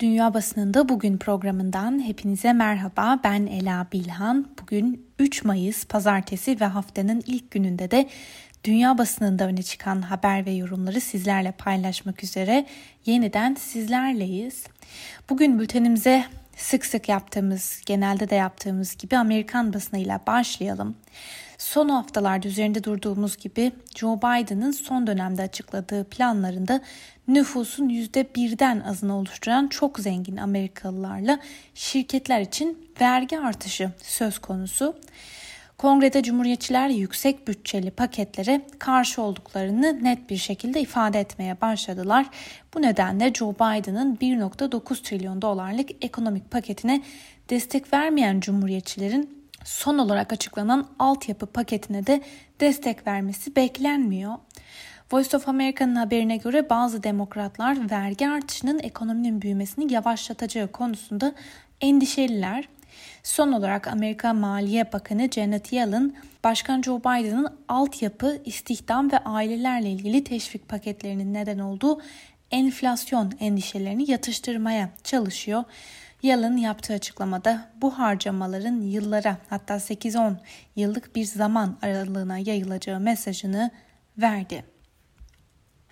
Dünya Basınında Bugün programından hepinize merhaba. Ben Ela Bilhan. Bugün 3 Mayıs Pazartesi ve haftanın ilk gününde de dünya basınında öne çıkan haber ve yorumları sizlerle paylaşmak üzere yeniden sizlerleyiz. Bugün bültenimize sık sık yaptığımız, genelde de yaptığımız gibi Amerikan basınıyla başlayalım. Son haftalarda üzerinde durduğumuz gibi Joe Biden'ın son dönemde açıkladığı planlarında nüfusun %1'den azını oluşturan çok zengin Amerikalılarla şirketler için vergi artışı söz konusu. Kongrede Cumhuriyetçiler yüksek bütçeli paketlere karşı olduklarını net bir şekilde ifade etmeye başladılar. Bu nedenle Joe Biden'ın 1.9 trilyon dolarlık ekonomik paketine destek vermeyen Cumhuriyetçilerin son olarak açıklanan altyapı paketine de destek vermesi beklenmiyor. Voice of America'nın haberine göre bazı demokratlar vergi artışının ekonominin büyümesini yavaşlatacağı konusunda endişeliler. Son olarak Amerika Maliye Bakanı Janet Yellen, Başkan Joe Biden'ın altyapı, istihdam ve ailelerle ilgili teşvik paketlerinin neden olduğu enflasyon endişelerini yatıştırmaya çalışıyor. Yellen yaptığı açıklamada bu harcamaların yıllara hatta 8-10 yıllık bir zaman aralığına yayılacağı mesajını verdi.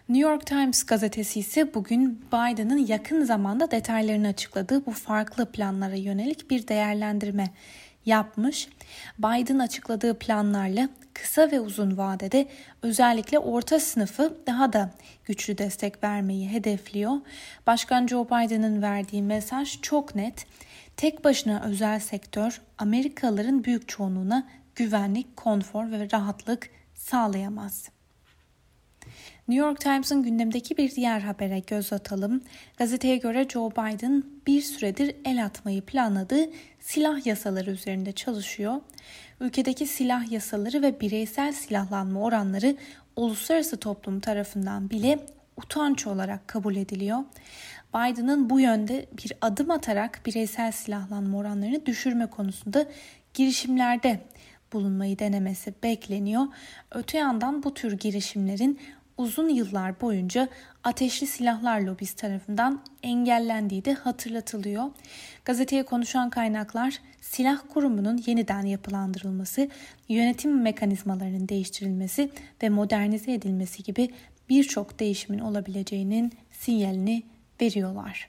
New York Times gazetesi ise bugün Biden'ın yakın zamanda detaylarını açıkladığı bu farklı planlara yönelik bir değerlendirme yapmış. Biden açıkladığı planlarla kısa ve uzun vadede özellikle orta sınıfı daha da güçlü destek vermeyi hedefliyor. Başkan Joe Biden'ın verdiği mesaj çok net. Tek başına özel sektör Amerikalıların büyük çoğunluğuna güvenlik, konfor ve rahatlık sağlayamaz. New York Times'ın gündemdeki bir diğer habere göz atalım. Gazeteye göre Joe Biden bir süredir el atmayı planladığı silah yasaları üzerinde çalışıyor. Ülkedeki silah yasaları ve bireysel silahlanma oranları uluslararası toplum tarafından bile utanç olarak kabul ediliyor. Biden'ın bu yönde bir adım atarak bireysel silahlanma oranlarını düşürme konusunda girişimlerde bulunmayı denemesi bekleniyor. Öte yandan bu tür girişimlerin uzun yıllar boyunca ateşli silahlar lobisi tarafından engellendiği de hatırlatılıyor. Gazeteye konuşan kaynaklar silah kurumunun yeniden yapılandırılması, yönetim mekanizmalarının değiştirilmesi ve modernize edilmesi gibi birçok değişimin olabileceğinin sinyalini veriyorlar.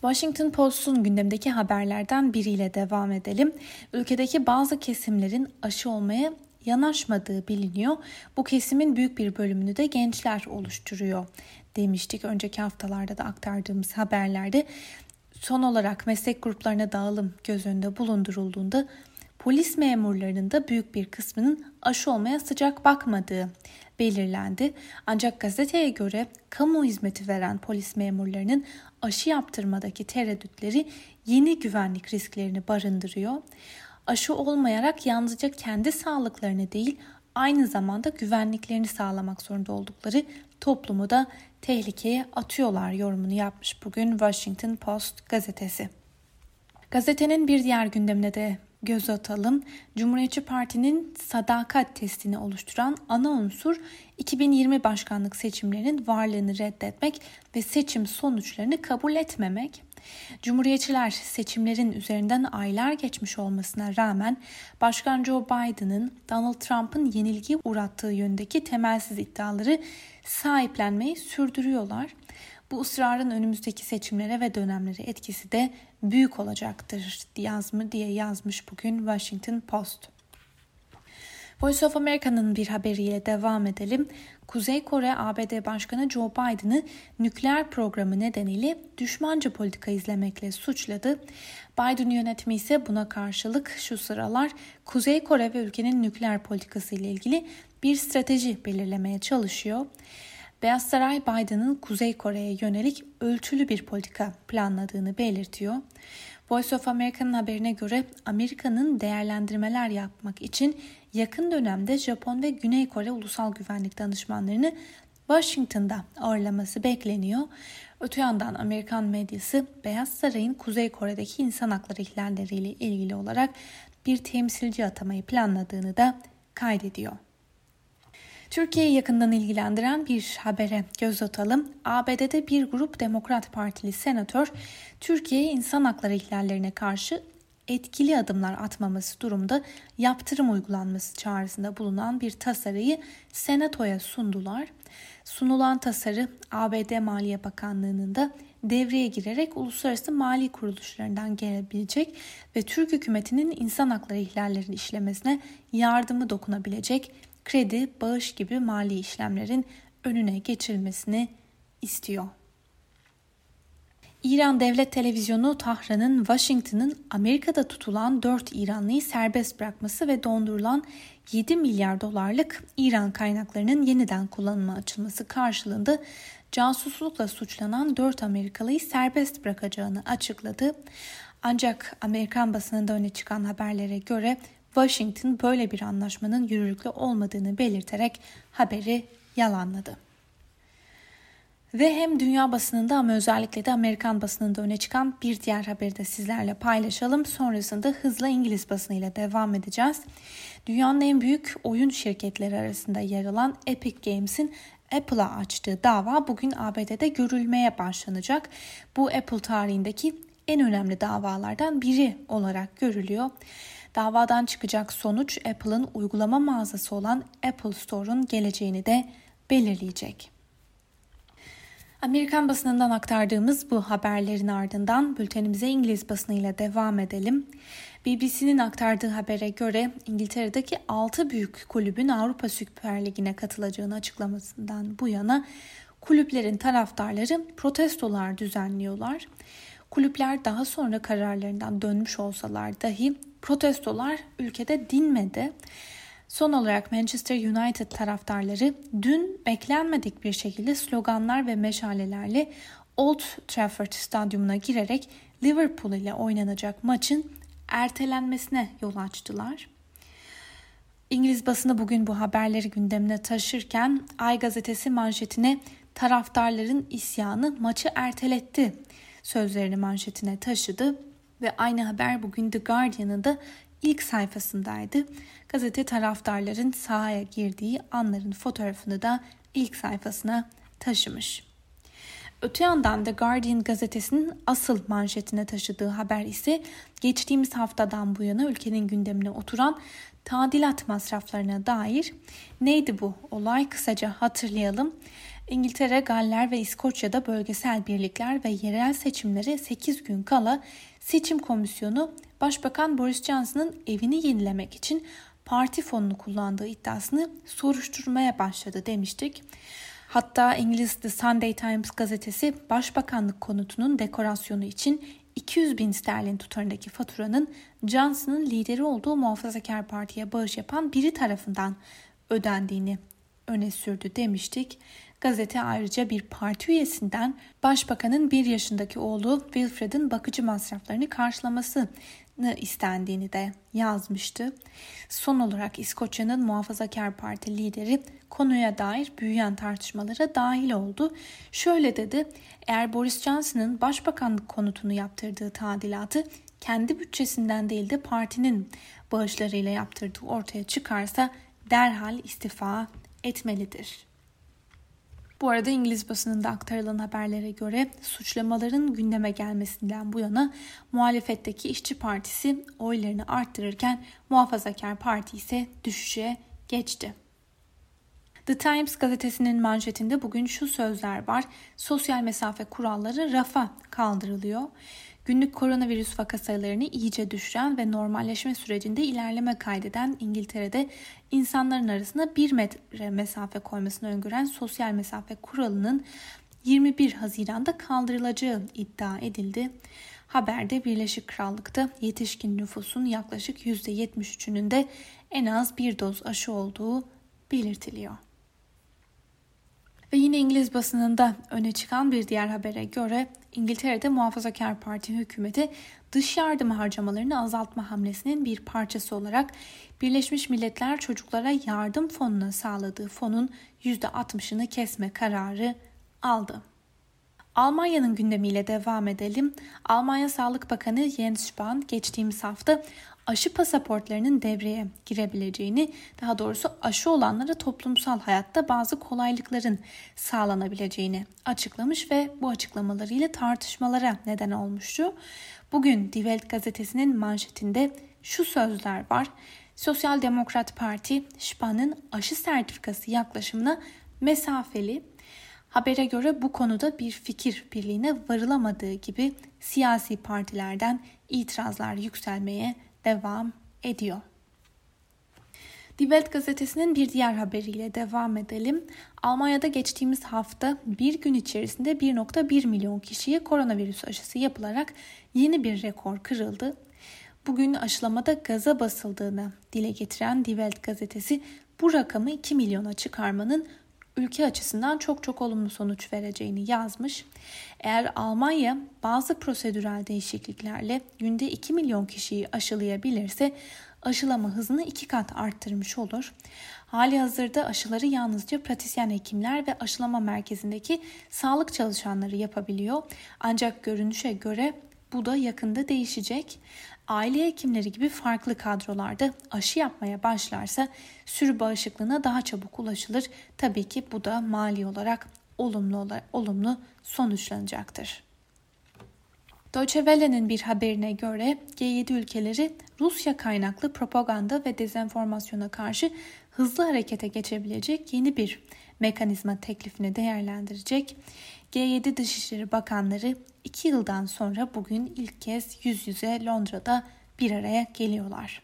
Washington Post'un gündemdeki haberlerden biriyle devam edelim. Ülkedeki bazı kesimlerin aşı olmaya yanaşmadığı biliniyor. Bu kesimin büyük bir bölümünü de gençler oluşturuyor demiştik önceki haftalarda da aktardığımız haberlerde. Son olarak meslek gruplarına dağılım göz önünde bulundurulduğunda polis memurlarının da büyük bir kısmının aşı olmaya sıcak bakmadığı belirlendi. Ancak gazeteye göre kamu hizmeti veren polis memurlarının aşı yaptırmadaki tereddütleri yeni güvenlik risklerini barındırıyor aşı olmayarak yalnızca kendi sağlıklarını değil aynı zamanda güvenliklerini sağlamak zorunda oldukları toplumu da tehlikeye atıyorlar yorumunu yapmış bugün Washington Post gazetesi. Gazetenin bir diğer gündemine de göz atalım. Cumhuriyetçi Parti'nin sadakat testini oluşturan ana unsur 2020 başkanlık seçimlerinin varlığını reddetmek ve seçim sonuçlarını kabul etmemek. Cumhuriyetçiler seçimlerin üzerinden aylar geçmiş olmasına rağmen Başkan Joe Biden'ın Donald Trump'ın yenilgi uğrattığı yönündeki temelsiz iddiaları sahiplenmeyi sürdürüyorlar. Bu ısrarın önümüzdeki seçimlere ve dönemlere etkisi de büyük olacaktır yazmış diye yazmış bugün Washington Post. Voice of America'nın bir haberiyle devam edelim. Kuzey Kore ABD Başkanı Joe Biden'ı nükleer programı nedeniyle düşmanca politika izlemekle suçladı. Biden yönetimi ise buna karşılık şu sıralar Kuzey Kore ve ülkenin nükleer politikası ile ilgili bir strateji belirlemeye çalışıyor. Beyaz Saray Biden'ın Kuzey Kore'ye yönelik ölçülü bir politika planladığını belirtiyor. Voice of America'nın haberine göre Amerika'nın değerlendirmeler yapmak için yakın dönemde Japon ve Güney Kore Ulusal Güvenlik Danışmanlarını Washington'da ağırlaması bekleniyor. Öte yandan Amerikan medyası Beyaz Saray'ın Kuzey Kore'deki insan hakları ihlalleriyle ilgili olarak bir temsilci atamayı planladığını da kaydediyor. Türkiye'yi yakından ilgilendiren bir habere göz atalım. ABD'de bir grup Demokrat Partili senatör Türkiye'ye insan hakları ihlallerine karşı etkili adımlar atmaması durumda yaptırım uygulanması çağrısında bulunan bir tasarıyı Senato'ya sundular. Sunulan tasarı ABD Maliye Bakanlığı'nın da devreye girerek uluslararası mali kuruluşlarından gelebilecek ve Türk hükümetinin insan hakları ihlallerini işlemesine yardımı dokunabilecek kredi, bağış gibi mali işlemlerin önüne geçilmesini istiyor. İran Devlet Televizyonu Tahran'ın Washington'ın Amerika'da tutulan 4 İranlıyı serbest bırakması ve dondurulan 7 milyar dolarlık İran kaynaklarının yeniden kullanıma açılması karşılığında casuslukla suçlanan 4 Amerikalıyı serbest bırakacağını açıkladı. Ancak Amerikan basınında öne çıkan haberlere göre Washington böyle bir anlaşmanın yürürlükte olmadığını belirterek haberi yalanladı. Ve hem dünya basınında ama özellikle de Amerikan basınında öne çıkan bir diğer haberi de sizlerle paylaşalım. Sonrasında hızla İngiliz basınıyla devam edeceğiz. Dünyanın en büyük oyun şirketleri arasında yer alan Epic Games'in Apple'a açtığı dava bugün ABD'de görülmeye başlanacak. Bu Apple tarihindeki en önemli davalardan biri olarak görülüyor. Davadan çıkacak sonuç Apple'ın uygulama mağazası olan Apple Store'un geleceğini de belirleyecek. Amerikan basınından aktardığımız bu haberlerin ardından bültenimize İngiliz basınıyla devam edelim. BBC'nin aktardığı habere göre İngiltere'deki 6 büyük kulübün Avrupa Süper Ligi'ne katılacağını açıklamasından bu yana kulüplerin taraftarları protestolar düzenliyorlar. Kulüpler daha sonra kararlarından dönmüş olsalar dahi protestolar ülkede dinmedi. Son olarak Manchester United taraftarları dün beklenmedik bir şekilde sloganlar ve meşalelerle Old Trafford stadyumuna girerek Liverpool ile oynanacak maçın ertelenmesine yol açtılar. İngiliz basını bugün bu haberleri gündemine taşırken Ay gazetesi manşetine taraftarların isyanı maçı erteletti sözlerini manşetine taşıdı ve aynı haber bugün The Guardian'ın da ilk sayfasındaydı. Gazete taraftarların sahaya girdiği anların fotoğrafını da ilk sayfasına taşımış. Öte yandan The Guardian gazetesinin asıl manşetine taşıdığı haber ise geçtiğimiz haftadan bu yana ülkenin gündemine oturan tadilat masraflarına dair. Neydi bu olay? Kısaca hatırlayalım. İngiltere, Galler ve İskoçya'da bölgesel birlikler ve yerel seçimlere 8 gün kala seçim komisyonu Başbakan Boris Johnson'ın evini yenilemek için parti fonunu kullandığı iddiasını soruşturmaya başladı demiştik. Hatta İngiliz The Sunday Times gazetesi Başbakanlık konutunun dekorasyonu için 200 bin sterlin tutarındaki faturanın Johnson'ın lideri olduğu Muhafazakar Parti'ye bağış yapan biri tarafından ödendiğini öne sürdü demiştik. Gazete ayrıca bir parti üyesinden başbakanın bir yaşındaki oğlu Wilfred'in bakıcı masraflarını karşılaması istendiğini de yazmıştı. Son olarak İskoçya'nın Muhafazakar Parti lideri konuya dair büyüyen tartışmalara dahil oldu. Şöyle dedi, eğer Boris Johnson'ın başbakanlık konutunu yaptırdığı tadilatı kendi bütçesinden değil de partinin bağışlarıyla yaptırdığı ortaya çıkarsa derhal istifa etmelidir. Bu arada İngiliz basınında aktarılan haberlere göre suçlamaların gündeme gelmesinden bu yana muhalefetteki İşçi Partisi oylarını arttırırken Muhafazakar Parti ise düşüşe geçti. The Times gazetesinin manşetinde bugün şu sözler var. Sosyal mesafe kuralları rafa kaldırılıyor günlük koronavirüs vaka sayılarını iyice düşüren ve normalleşme sürecinde ilerleme kaydeden İngiltere'de insanların arasında 1 metre mesafe koymasını öngören sosyal mesafe kuralının 21 Haziran'da kaldırılacağı iddia edildi. Haberde Birleşik Krallık'ta yetişkin nüfusun yaklaşık %73'ünün de en az bir doz aşı olduğu belirtiliyor. Ve yine İngiliz basınında öne çıkan bir diğer habere göre İngiltere'de Muhafazakar Parti hükümeti dış yardım harcamalarını azaltma hamlesinin bir parçası olarak Birleşmiş Milletler Çocuklara Yardım Fonu'na sağladığı fonun %60'ını kesme kararı aldı. Almanya'nın gündemiyle devam edelim. Almanya Sağlık Bakanı Jens Spahn geçtiğimiz hafta aşı pasaportlarının devreye girebileceğini, daha doğrusu aşı olanlara toplumsal hayatta bazı kolaylıkların sağlanabileceğini açıklamış ve bu açıklamalarıyla tartışmalara neden olmuştu. Bugün Die Welt gazetesinin manşetinde şu sözler var. Sosyal Demokrat Parti, Spa'nın aşı sertifikası yaklaşımına mesafeli. Habere göre bu konuda bir fikir birliğine varılamadığı gibi siyasi partilerden itirazlar yükselmeye devam ediyor. Die Welt gazetesinin bir diğer haberiyle devam edelim. Almanya'da geçtiğimiz hafta bir gün içerisinde 1.1 milyon kişiye koronavirüs aşısı yapılarak yeni bir rekor kırıldı. Bugün aşılamada gaza basıldığını dile getiren Die Welt gazetesi bu rakamı 2 milyona çıkarmanın ülke açısından çok çok olumlu sonuç vereceğini yazmış. Eğer Almanya bazı prosedürel değişikliklerle günde 2 milyon kişiyi aşılayabilirse aşılama hızını iki kat arttırmış olur. Hali hazırda aşıları yalnızca pratisyen hekimler ve aşılama merkezindeki sağlık çalışanları yapabiliyor. Ancak görünüşe göre bu da yakında değişecek. Aile hekimleri gibi farklı kadrolarda aşı yapmaya başlarsa sürü bağışıklığına daha çabuk ulaşılır. Tabii ki bu da mali olarak olumlu olumlu sonuçlanacaktır. Deutsche Welle'nin bir haberine göre G7 ülkeleri Rusya kaynaklı propaganda ve dezenformasyona karşı hızlı harekete geçebilecek yeni bir mekanizma teklifini değerlendirecek. G7 Dışişleri Bakanları iki yıldan sonra bugün ilk kez yüz yüze Londra'da bir araya geliyorlar.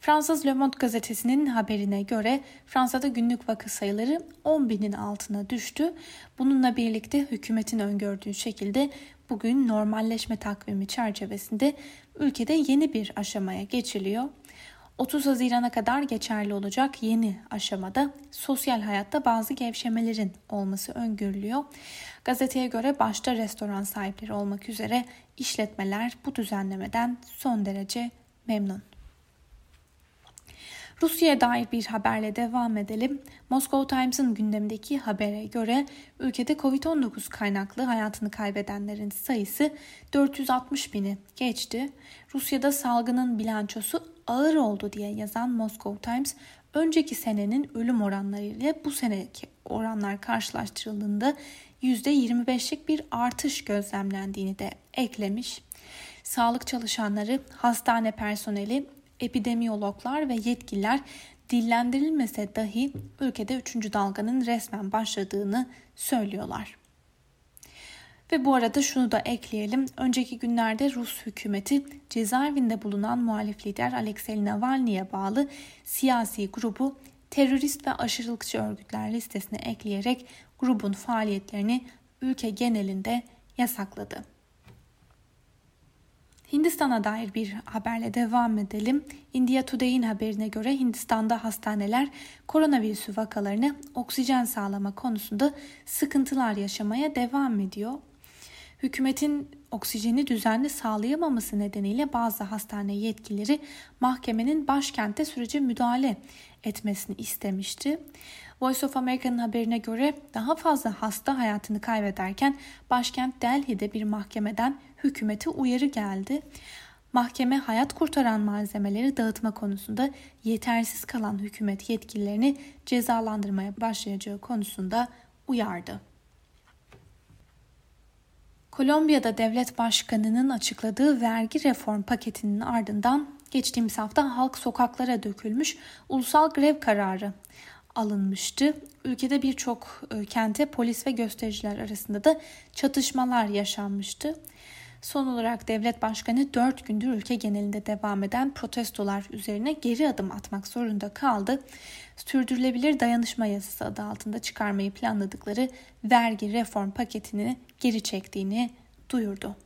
Fransız Le Monde gazetesinin haberine göre Fransa'da günlük vaka sayıları 10 binin altına düştü. Bununla birlikte hükümetin öngördüğü şekilde bugün normalleşme takvimi çerçevesinde ülkede yeni bir aşamaya geçiliyor. 30 Haziran'a kadar geçerli olacak yeni aşamada sosyal hayatta bazı gevşemelerin olması öngörülüyor. Gazeteye göre başta restoran sahipleri olmak üzere işletmeler bu düzenlemeden son derece memnun. Rusya'ya dair bir haberle devam edelim. Moscow Times'ın gündemdeki habere göre ülkede Covid-19 kaynaklı hayatını kaybedenlerin sayısı 460 bini geçti. Rusya'da salgının bilançosu ağır oldu diye yazan Moscow Times, önceki senenin ölüm oranları ile bu seneki oranlar karşılaştırıldığında %25'lik bir artış gözlemlendiğini de eklemiş. Sağlık çalışanları, hastane personeli, epidemiyologlar ve yetkililer dillendirilmese dahi ülkede 3. dalganın resmen başladığını söylüyorlar. Ve bu arada şunu da ekleyelim. Önceki günlerde Rus hükümeti cezaevinde bulunan muhalif lider Alexei Navalny'e bağlı siyasi grubu terörist ve aşırılıkçı örgütler listesine ekleyerek grubun faaliyetlerini ülke genelinde yasakladı. Hindistan'a dair bir haberle devam edelim. India Today'in haberine göre Hindistan'da hastaneler koronavirüsü vakalarını oksijen sağlama konusunda sıkıntılar yaşamaya devam ediyor. Hükümetin oksijeni düzenli sağlayamaması nedeniyle bazı hastane yetkilileri mahkemenin başkente sürece müdahale etmesini istemişti. Voice of America'nın haberine göre daha fazla hasta hayatını kaybederken başkent Delhi'de bir mahkemeden hükümete uyarı geldi. Mahkeme hayat kurtaran malzemeleri dağıtma konusunda yetersiz kalan hükümet yetkililerini cezalandırmaya başlayacağı konusunda uyardı. Kolombiya'da devlet başkanının açıkladığı vergi reform paketinin ardından geçtiğimiz hafta halk sokaklara dökülmüş ulusal grev kararı alınmıştı. Ülkede birçok e, kente polis ve göstericiler arasında da çatışmalar yaşanmıştı. Son olarak devlet başkanı 4 gündür ülke genelinde devam eden protestolar üzerine geri adım atmak zorunda kaldı. Sürdürülebilir dayanışma yasası adı altında çıkarmayı planladıkları vergi reform paketini geri çektiğini duyurdu.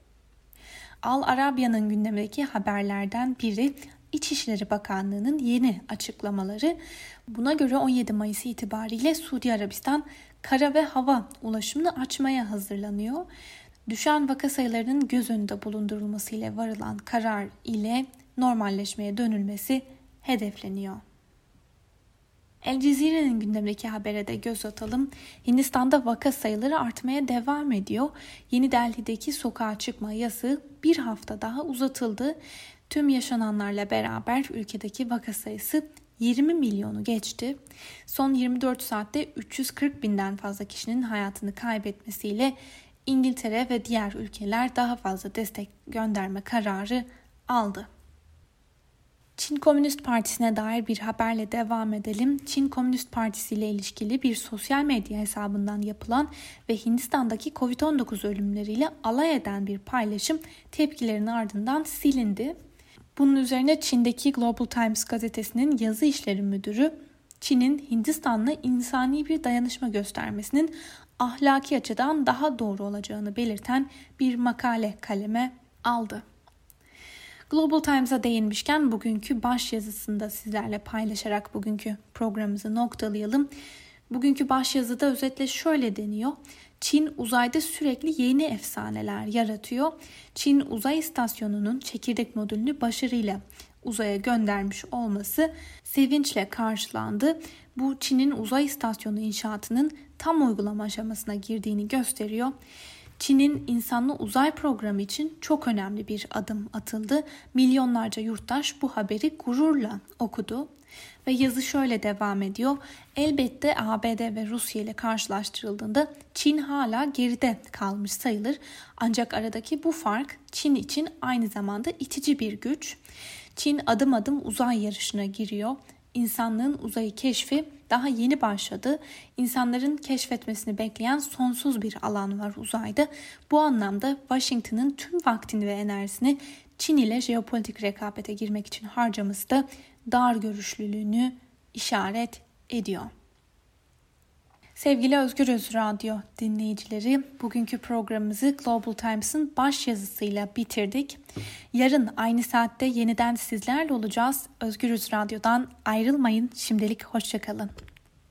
Al Arabya'nın gündemdeki haberlerden biri İçişleri Bakanlığı'nın yeni açıklamaları. Buna göre 17 Mayıs itibariyle Suudi Arabistan kara ve hava ulaşımını açmaya hazırlanıyor. Düşen vaka sayılarının göz önünde bulundurulması ile varılan karar ile normalleşmeye dönülmesi hedefleniyor. El Cezire'nin gündemdeki habere de göz atalım. Hindistan'da vaka sayıları artmaya devam ediyor. Yeni Delhi'deki sokağa çıkma yasağı bir hafta daha uzatıldı. Tüm yaşananlarla beraber ülkedeki vaka sayısı 20 milyonu geçti. Son 24 saatte 340 binden fazla kişinin hayatını kaybetmesiyle İngiltere ve diğer ülkeler daha fazla destek gönderme kararı aldı. Çin Komünist Partisi'ne dair bir haberle devam edelim. Çin Komünist Partisi ile ilişkili bir sosyal medya hesabından yapılan ve Hindistan'daki Covid-19 ölümleriyle alay eden bir paylaşım tepkilerin ardından silindi. Bunun üzerine Çin'deki Global Times gazetesinin yazı işleri müdürü Çin'in Hindistan'la insani bir dayanışma göstermesinin ahlaki açıdan daha doğru olacağını belirten bir makale kaleme aldı. Global Times'a değinmişken bugünkü baş yazısında sizlerle paylaşarak bugünkü programımızı noktalayalım. Bugünkü baş yazıda özetle şöyle deniyor. Çin uzayda sürekli yeni efsaneler yaratıyor. Çin uzay istasyonunun çekirdek modülünü başarıyla uzaya göndermiş olması sevinçle karşılandı. Bu Çin'in uzay istasyonu inşaatının tam uygulama aşamasına girdiğini gösteriyor. Çin'in insanlı uzay programı için çok önemli bir adım atıldı. Milyonlarca yurttaş bu haberi gururla okudu. Ve yazı şöyle devam ediyor. Elbette ABD ve Rusya ile karşılaştırıldığında Çin hala geride kalmış sayılır. Ancak aradaki bu fark Çin için aynı zamanda itici bir güç. Çin adım adım uzay yarışına giriyor. İnsanlığın uzayı keşfi daha yeni başladı. İnsanların keşfetmesini bekleyen sonsuz bir alan var uzayda. Bu anlamda Washington'ın tüm vaktini ve enerjisini Çin ile jeopolitik rekabete girmek için harcaması da dar görüşlülüğünü işaret ediyor. Sevgili Özgürüz Radyo dinleyicileri, bugünkü programımızı Global Times'ın baş yazısıyla bitirdik. Yarın aynı saatte yeniden sizlerle olacağız. Özgürüz Radyo'dan ayrılmayın. Şimdilik hoşçakalın.